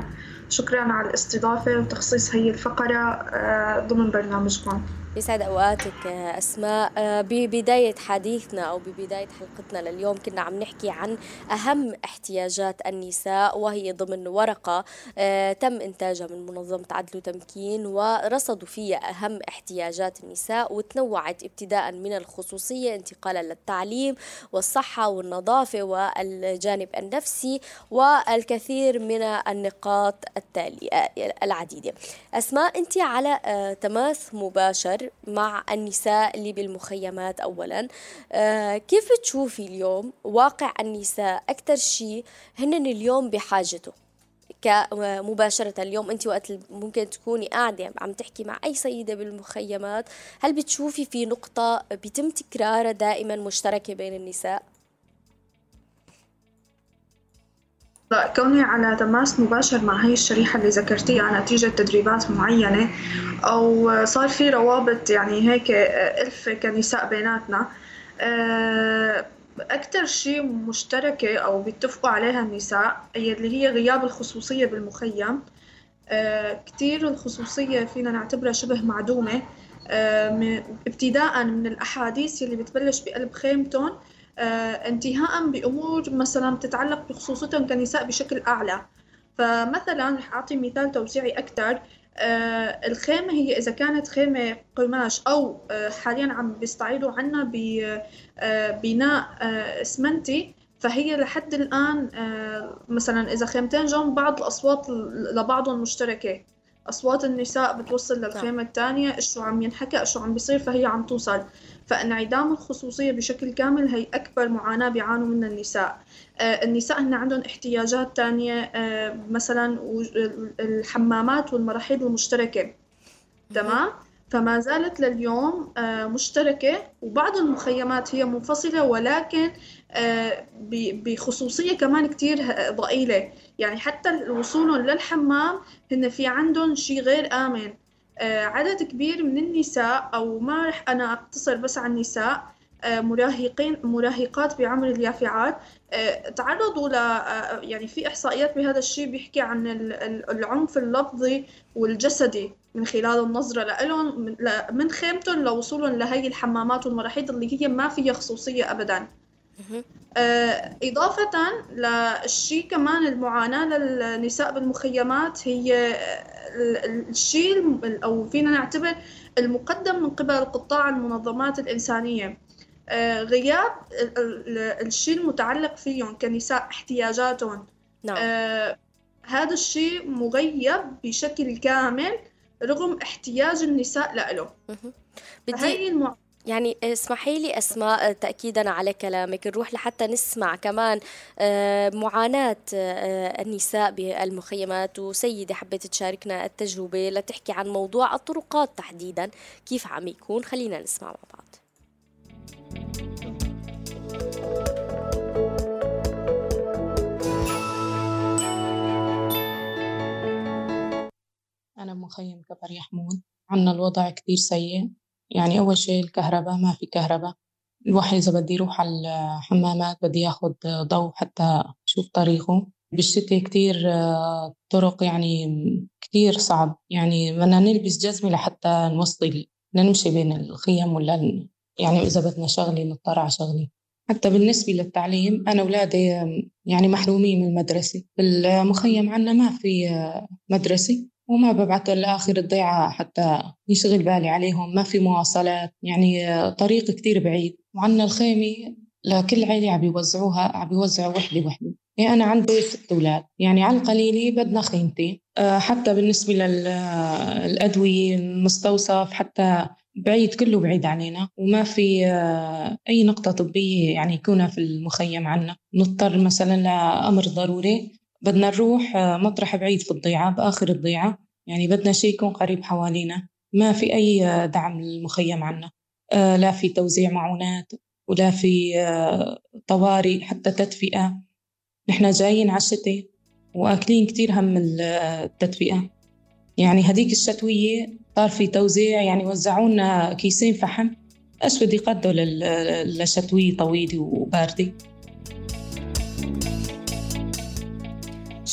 Speaker 7: شكرا على الاستضافة وتخصيص هي الفقرة آه، ضمن برنامجكم.
Speaker 2: يسعد أوقاتك أسماء. آه، ببدايه حديثنا أو ببداية حلقتنا لليوم كنا عم نحكي عن أهم احتياجات النساء وهي ضمن ورقة آه، تم إنتاجها من منظمة عدل وتمكين ورصدوا فيها أهم احتياجات النساء وتنوعت ابتداء من الخصوصية انتقالا للتعليم والصحة والنظافة والجانب النفسي والكثير من النقاط التالية آه، العديدة. أسماء أنت على تماس مباشر مع النساء اللي بالمخيمات أولا. آه كيف تشوفي اليوم واقع النساء؟ أكثر شيء هن اليوم بحاجته. مباشرة اليوم أنت وقت ممكن تكوني قاعدة عم تحكي مع أي سيدة بالمخيمات هل بتشوفي في نقطة بيتم تكرارها دائما مشتركة بين النساء؟
Speaker 7: كوني على تماس مباشر مع هي الشريحة اللي ذكرتيها نتيجة تدريبات معينة أو صار في روابط يعني هيك ألف كنساء بيناتنا آه، أكثر شيء مشتركة أو بيتفقوا عليها النساء هي اللي هي غياب الخصوصية بالمخيم. آه، كتير الخصوصية فينا نعتبرها شبه معدومة آه، ابتداء من الأحاديث اللي بتبلش بقلب خيمتهم آه، انتهاء بأمور مثلا تتعلق بخصوصيتهم كنساء بشكل أعلى. فمثلا رح أعطي مثال توسيعي أكثر آه الخيمة هي إذا كانت خيمة قماش أو آه حاليا عم بيستعيدوا عنا ببناء آه, آه، إسمنتي فهي لحد الآن آه، مثلا إذا خيمتين جنب بعض الأصوات لبعضهم مشتركة. أصوات النساء بتوصل للخيمة الثانية شو عم ينحكى شو عم بيصير فهي عم توصل. فانعدام الخصوصية بشكل كامل هي أكبر معاناة بيعانوا منها النساء. آه، النساء هن عندهم احتياجات تانية آه، مثلا الحمامات والمراحيض المشتركة. تمام؟ فما زالت لليوم آه، مشتركة وبعض المخيمات هي منفصلة ولكن بخصوصية كمان كتير ضئيلة. يعني حتى وصولهم للحمام هن في عندهم شيء غير آمن. عدد كبير من النساء أو ما رح أنا أقتصر بس على النساء آه، مراهقين مراهقات بعمر اليافعات. آه، تعرضوا ل يعني في إحصائيات بهذا الشيء بيحكي عن العنف اللفظي والجسدي من خلال النظرة لهم من خيمتهم لوصولهم لهي الحمامات والمراحيض اللي هي ما فيها خصوصية ابدا. إضافة للشيء كمان المعاناة للنساء بالمخيمات هي الشيء أو فينا نعتبر المقدم من قبل قطاع المنظمات الإنسانية. آه، غياب الشيء المتعلق فيهم كنساء احتياجاتهم. نعم. آه هذا الشيء مغيب بشكل كامل رغم احتياج النساء له.
Speaker 2: بدي المع... يعني اسمحي لي أسماء تاكيدا على كلامك. نروح لحتى نسمع كمان آه، معاناة آه، النساء بالمخيمات. وسيدة حبيت تشاركنا التجربة لتحكي عن موضوع الطرقات تحديدا. كيف عم يكون؟ خلينا نسمع مع بعض.
Speaker 8: أنا مخيم كبر يحمود عنا الوضع كتير سيء. يعني أول شيء الكهرباء ما في كهرباء. الواحد إذا بدي يروح على الحمامات بدي ياخد ضوء حتى يشوف طريقه. بالشتاء كتير آه، طرق يعني كتير صعب. يعني بدنا نلبس جزمة لحتى نوصل نمشي بين الخيم ولا يعني إذا بدنا شغلة نضطر على شغلة. حتى بالنسبة للتعليم أنا أولادي يعني محرومين من المدرسة. بالمخيم عنا ما في آه، مدرسة. وما ببعث لآخر الضيعة حتى يشغل بالي عليهم. ما في مواصلات يعني طريق كتير بعيد. وعنا الخيمة لكل عيلة عم يوزعوها عم يوزعوا وحدة وحدة. يعني أنا عندي ست أولاد. يعني على القليلة بدنا خيمتين. آه، حتى بالنسبة للأدوية المستوصف حتى بعيد كله بعيد علينا. وما في آه، أي نقطة طبية يعني يكونها في المخيم عنا. نضطر مثلا لأمر ضروري. بدنا نروح آه، مطرح بعيد في الضيعة بآخر الضيعة. يعني بدنا شيء يكون قريب حوالينا. ما في أي دعم للمخيم عنا. لا في توزيع معونات ولا في طوارئ حتى تدفئة. نحن جايين على الشتاء وأكلين كثير هم التدفئة. يعني هذيك الشتوية صار في توزيع يعني وزعوا لنا كيسين فحم إيش بدي قدوا لشتوية طويلة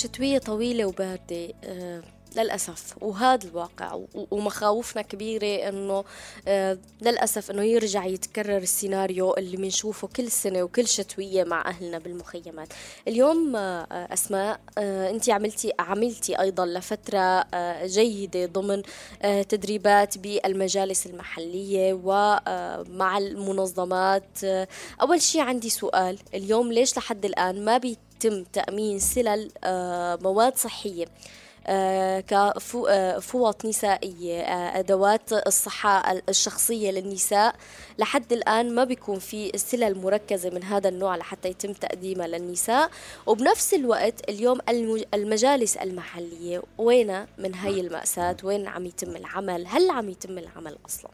Speaker 2: شتوية طويلة وباردة آه، للأسف. وهذا الواقع ومخاوفنا كبيرة إنه آه للأسف إنه يرجع يتكرر السيناريو اللي بنشوفه كل سنة وكل شتوية مع أهلنا بالمخيمات. اليوم آه أسماء أنت عملتي عملتي أيضا لفترة جيدة ضمن تدريبات بالمجالس المحلية ومع المنظمات. أول شيء عندي سؤال. اليوم ليش لحد الآن ما بيتم تأمين سلل آه مواد صحية آه، كفوط آه، نسائية أدوات الصحة الشخصية للنساء. لحد الآن ما بيكون في سلل مركزة من هذا النوع لحتى يتم تقديمها للنساء. وبنفس الوقت اليوم المجالس المحلية وين من هاي المأساة؟ وين عم يتم العمل؟ هل عم يتم العمل أصلاً؟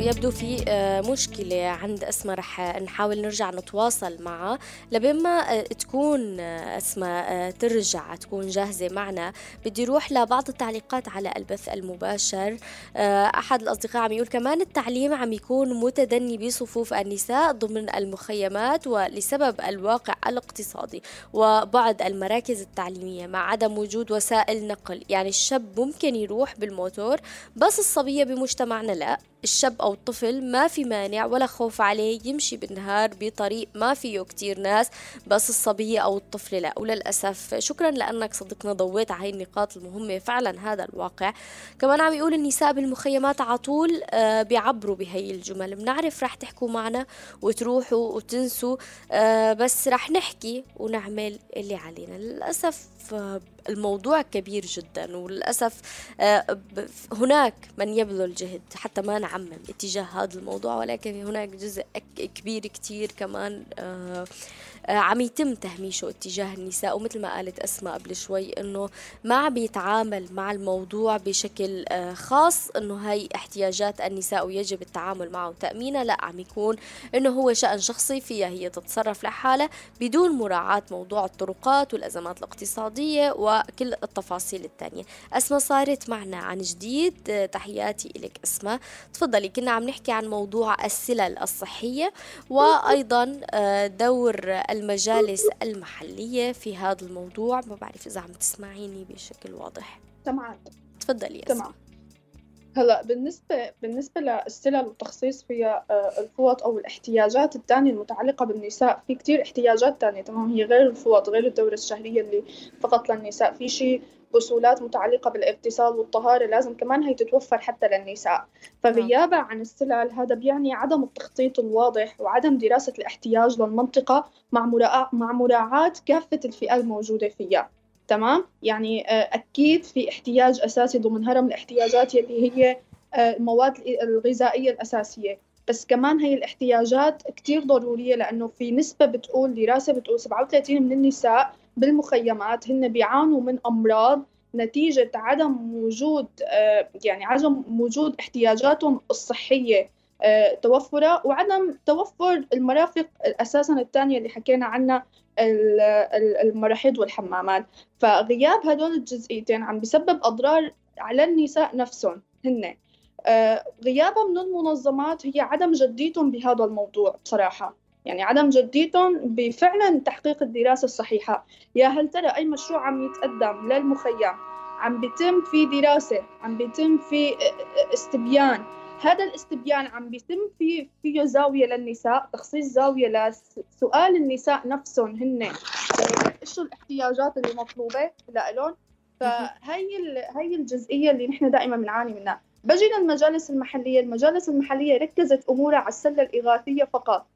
Speaker 2: يبدو في آه، مشكلة عند أسماء. رح نحاول نرجع نتواصل معها. لبين ما آه، تكون آه، أسماء ترجع تكون جاهزة معنا بدي روح لبعض التعليقات على البث المباشر. أحد الأصدقاء عم يقول كمان التعليم عم يكون متدني بصفوف النساء ضمن المخيمات ولسبب الواقع الاقتصادي وبعض المراكز التعليمية مع عدم وجود وسائل نقل. يعني الشاب ممكن يروح بالموتور بس الصبية بمجتمعنا لا. الشاب أو الطفل ما في مانع ولا خوف عليه يمشي بالنهار بطريق ما فيه كتير ناس بس الصبية أو الطفل لا. وللأسف شكرا لأنك صدقنا ضويت على هاي النقاط المهمة. فعلا هذا الواقع. كمان عم يقول النساء بالمخيمات على طول آه بيعبروا بهي الجمل. بنعرف رح تحكوا معنا وتروحوا وتنسوا آه بس رح نحكي ونعمل اللي علينا. للأسف الموضوع كبير جدا وللأسف آه، هناك من يبذل جهد حتى ما نعمم اتجاه هذا الموضوع ولكن هناك جزء كبير كتير كمان آه، عم يتم تهميشه اتجاه النساء ومثل ما قالت أسماء قبل شوي إنه ما عم يتعامل مع الموضوع بشكل آه، خاص إنه هاي احتياجات النساء ويجب التعامل معه. وتأمينها لا عم يكون إنه هو شأن شخصي فيها هي تتصرف لحالها بدون مراعاة موضوع الطرقات والأزمات الاقتصادية وكل التفاصيل الثانية أسماء صارت معنا عن جديد. آه، تحياتي إلك أسماء. تفضلي كنا عم نحكي عن موضوع السلل الصحية وأيضا دور المجالس المحلية في هذا الموضوع. ما بعرف إذا عم تسمعيني بشكل واضح.
Speaker 7: تمام.
Speaker 2: تفضلي
Speaker 7: تمام. هلا بالنسبة بالنسبة للسلل والتخصيص فيها آه، الفوط أو الاحتياجات الثانية المتعلقة بالنساء في كتير احتياجات ثانية تمام؟ هي غير الفوط غير الدورة الشهرية اللي فقط للنساء في شيء بصولات متعلقة بالاغتسال والطهارة لازم كمان هي تتوفر حتى للنساء. فغيابها عن السلال هذا بيعني عدم التخطيط الواضح وعدم دراسة الاحتياج للمنطقة مع مراعاة مع مراعاة كافة الفئات الموجودة فيها. تمام؟ يعني آه، أكيد في احتياج أساسي ضمن هرم الاحتياجات اللي هي آه، المواد الغذائية الأساسية. بس كمان هي الاحتياجات كتير ضرورية لأنه في نسبة بتقول دراسة بتقول 37 من النساء بالمخيمات هن بيعانوا من أمراض نتيجة عدم وجود آه، يعني عدم وجود احتياجاتهم الصحية آه، توفرها وعدم توفر المرافق أساسا الثانية اللي حكينا عنها المراحيض والحمامات. فغياب هدول الجزئيتين عم بسبب أضرار على النساء نفسهم هن. آه، غيابها من المنظمات هي عدم جديتهم بهذا الموضوع بصراحة. يعني عدم جديتهم بفعلا تحقيق الدراسة الصحيحة. يا هل ترى أي مشروع عم يتقدم للمخيم عم بيتم في دراسة عم بيتم في استبيان؟ هذا الاستبيان عم بيتم في فيه زاوية للنساء تخصيص زاوية لسؤال النساء نفسهم هن. إيش الاحتياجات اللي مطلوبة لهم فهي هي الجزئية اللي نحن دائما بنعاني منها. بجي للمجالس المحلية. المجالس المحلية ركزت أمورها على السلة الإغاثية فقط.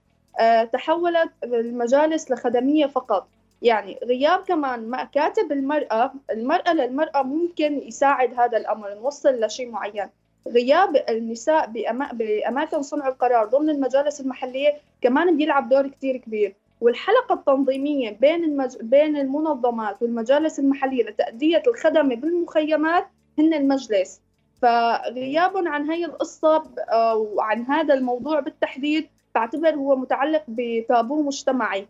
Speaker 7: تحولت المجالس لخدمية فقط. يعني غياب كمان مكاتب المرأة المرأة للمرأة ممكن يساعد هذا الأمر نوصل لشيء معين. غياب النساء بأماكن صنع القرار ضمن المجالس المحلية كمان بيلعب دور كتير كبير. والحلقة التنظيمية بين المج... بين المنظمات والمجالس المحلية لتأدية الخدمة بالمخيمات هن المجلس. فغيابهم عن هي القصة وعن هذا الموضوع بالتحديد بعتبر هو متعلق بتابو مجتمعي.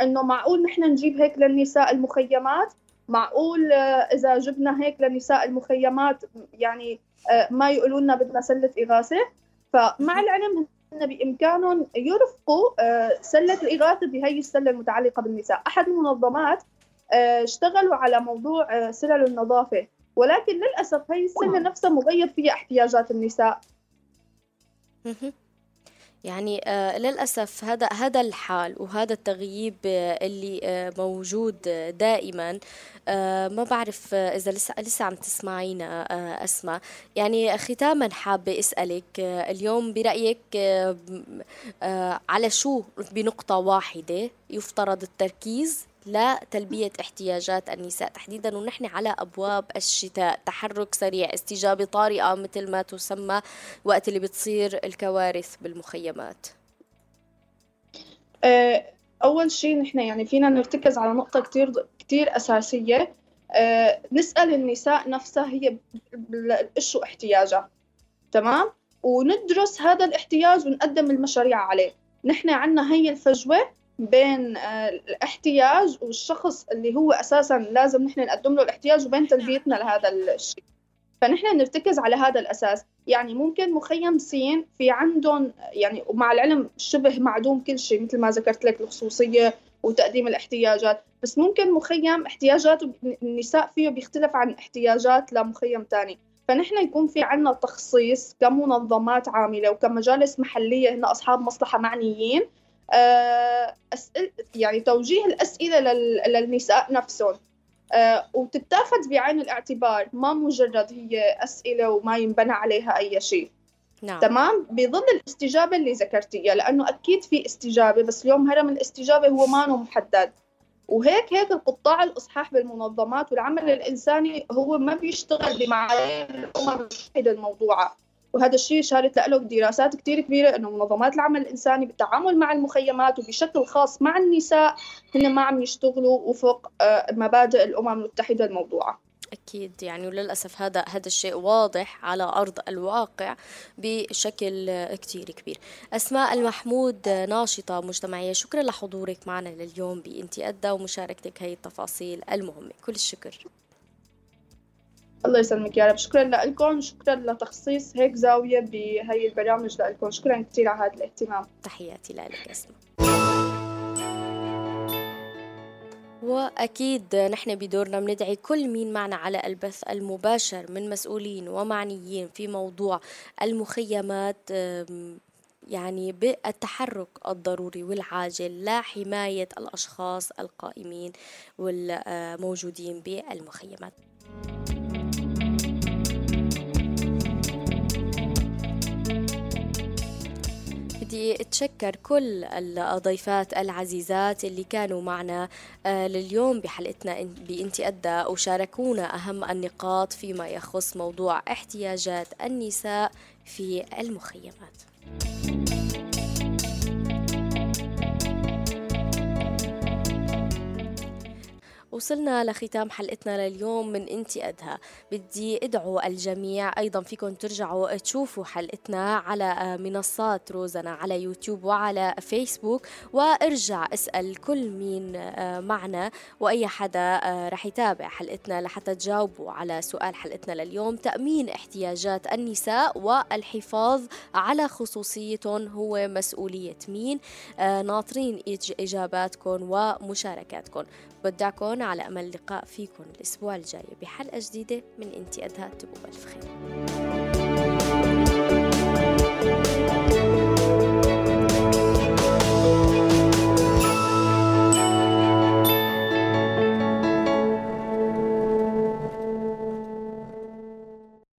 Speaker 7: إنه معقول نحن نجيب هيك للنساء المخيمات؟ معقول آه، إذا جبنا هيك لنساء المخيمات يعني آه، ما يقولوا لنا بدنا سلة إغاثة؟ فمع العلم إن بإمكانهم يرفقوا آه، سلة الإغاثة بهي السلة المتعلقة بالنساء. أحد المنظمات اشتغلوا على موضوع سلل النظافة. ولكن للأسف هي السلة نفسها مغيب فيها احتياجات النساء.
Speaker 2: يعني آه للأسف هذا هذا الحال وهذا التغييب آه اللي آه موجود دائما ما بعرف إذا لسه لسه عم تسمعينا أسماء يعني ختاما حابة أسألك اليوم برأيك على شو بنقطة واحدة يفترض التركيز؟ لتلبية احتياجات النساء. تحديدا ونحن على أبواب الشتاء. تحرك سريع استجابة طارئة مثل ما تسمى وقت اللي بتصير الكوارث بالمخيمات.
Speaker 7: آه، أول شيء نحن يعني فينا نرتكز على نقطة كتير كتير أساسية. أه نسأل النساء نفسها هي شو احتياجها. تمام؟ وندرس هذا الاحتياج ونقدم المشاريع عليه. نحن عنا هي الفجوة بين آه، الاحتياج والشخص اللي هو أساسا لازم نحن نقدم له الاحتياج وبين تلبيتنا لهذا الشيء. فنحن نرتكز على هذا الأساس. يعني ممكن مخيم سين في عندهم يعني ومع العلم شبه معدوم كل شيء مثل ما ذكرت لك الخصوصية وتقديم الاحتياجات. بس ممكن مخيم احتياجات النساء فيه بيختلف عن احتياجات لمخيم ثاني فنحن يكون في عنا تخصيص كمنظمات عاملة وكمجالس محلية هن أصحاب مصلحة معنيين آه، أسئل يعني توجيه الأسئلة للنساء نفسهم. آه، وتتاخذ بعين الاعتبار. ما مجرد هي أسئلة وما ينبنى عليها أي شيء. نعم. تمام؟ بظل الاستجابة اللي ذكرتيها لأنه أكيد في استجابة بس اليوم هرم الاستجابة هو ما محدد. وهيك هيك القطاع الإصحاح بالمنظمات والعمل الإنساني هو ما بيشتغل بمعايير الأمم المتحدة الموضوعة. وهذا الشيء شارت له دراسات كثير كبيرة إنه منظمات العمل الإنساني بالتعامل مع المخيمات وبشكل خاص مع النساء هن ما عم يشتغلوا وفق آه، مبادئ الأمم المتحدة الموضوعة.
Speaker 2: أكيد يعني وللأسف هذا هذا الشيء واضح على أرض الواقع بشكل كتير كبير. أسماء المحمود ناشطة مجتمعية شكرا لحضورك معنا لليوم بإنتي أدى ومشاركتك هي التفاصيل المهمة. كل الشكر.
Speaker 7: الله يسلمك يا رب. شكرا لكم شكرا لتخصيص هيك زاوية بهي البرامج لكم. شكرا كثير على هذا الاهتمام.
Speaker 2: تحياتي لك اسماء وأكيد نحن بدورنا بندعي كل مين معنا على البث المباشر من مسؤولين ومعنيين في موضوع المخيمات يعني بالتحرك الضروري والعاجل لحماية الأشخاص القائمين والموجودين بالمخيمات. بدي أتشكر كل الضيفات العزيزات اللي كانوا معنا آه، لليوم بحلقتنا بإنتي أدى وشاركونا أهم النقاط فيما يخص موضوع احتياجات النساء في المخيمات. وصلنا لختام حلقتنا لليوم من انتي ادها بدي ادعو الجميع أيضا فيكم ترجعوا تشوفوا حلقتنا على منصات روزنا على يوتيوب وعلى فيسبوك وارجع اسأل كل مين معنا وأي حدا رح يتابع حلقتنا لحتى تجاوبوا على سؤال حلقتنا لليوم. تأمين احتياجات النساء والحفاظ على خصوصيتهم هو مسؤولية مين. آه، ناطرين إجاباتكم ومشاركاتكم. بدعكم على أمل لقاء فيكم الأسبوع الجاي بحلقة جديدة من إنتي أدهى تبو بالف خير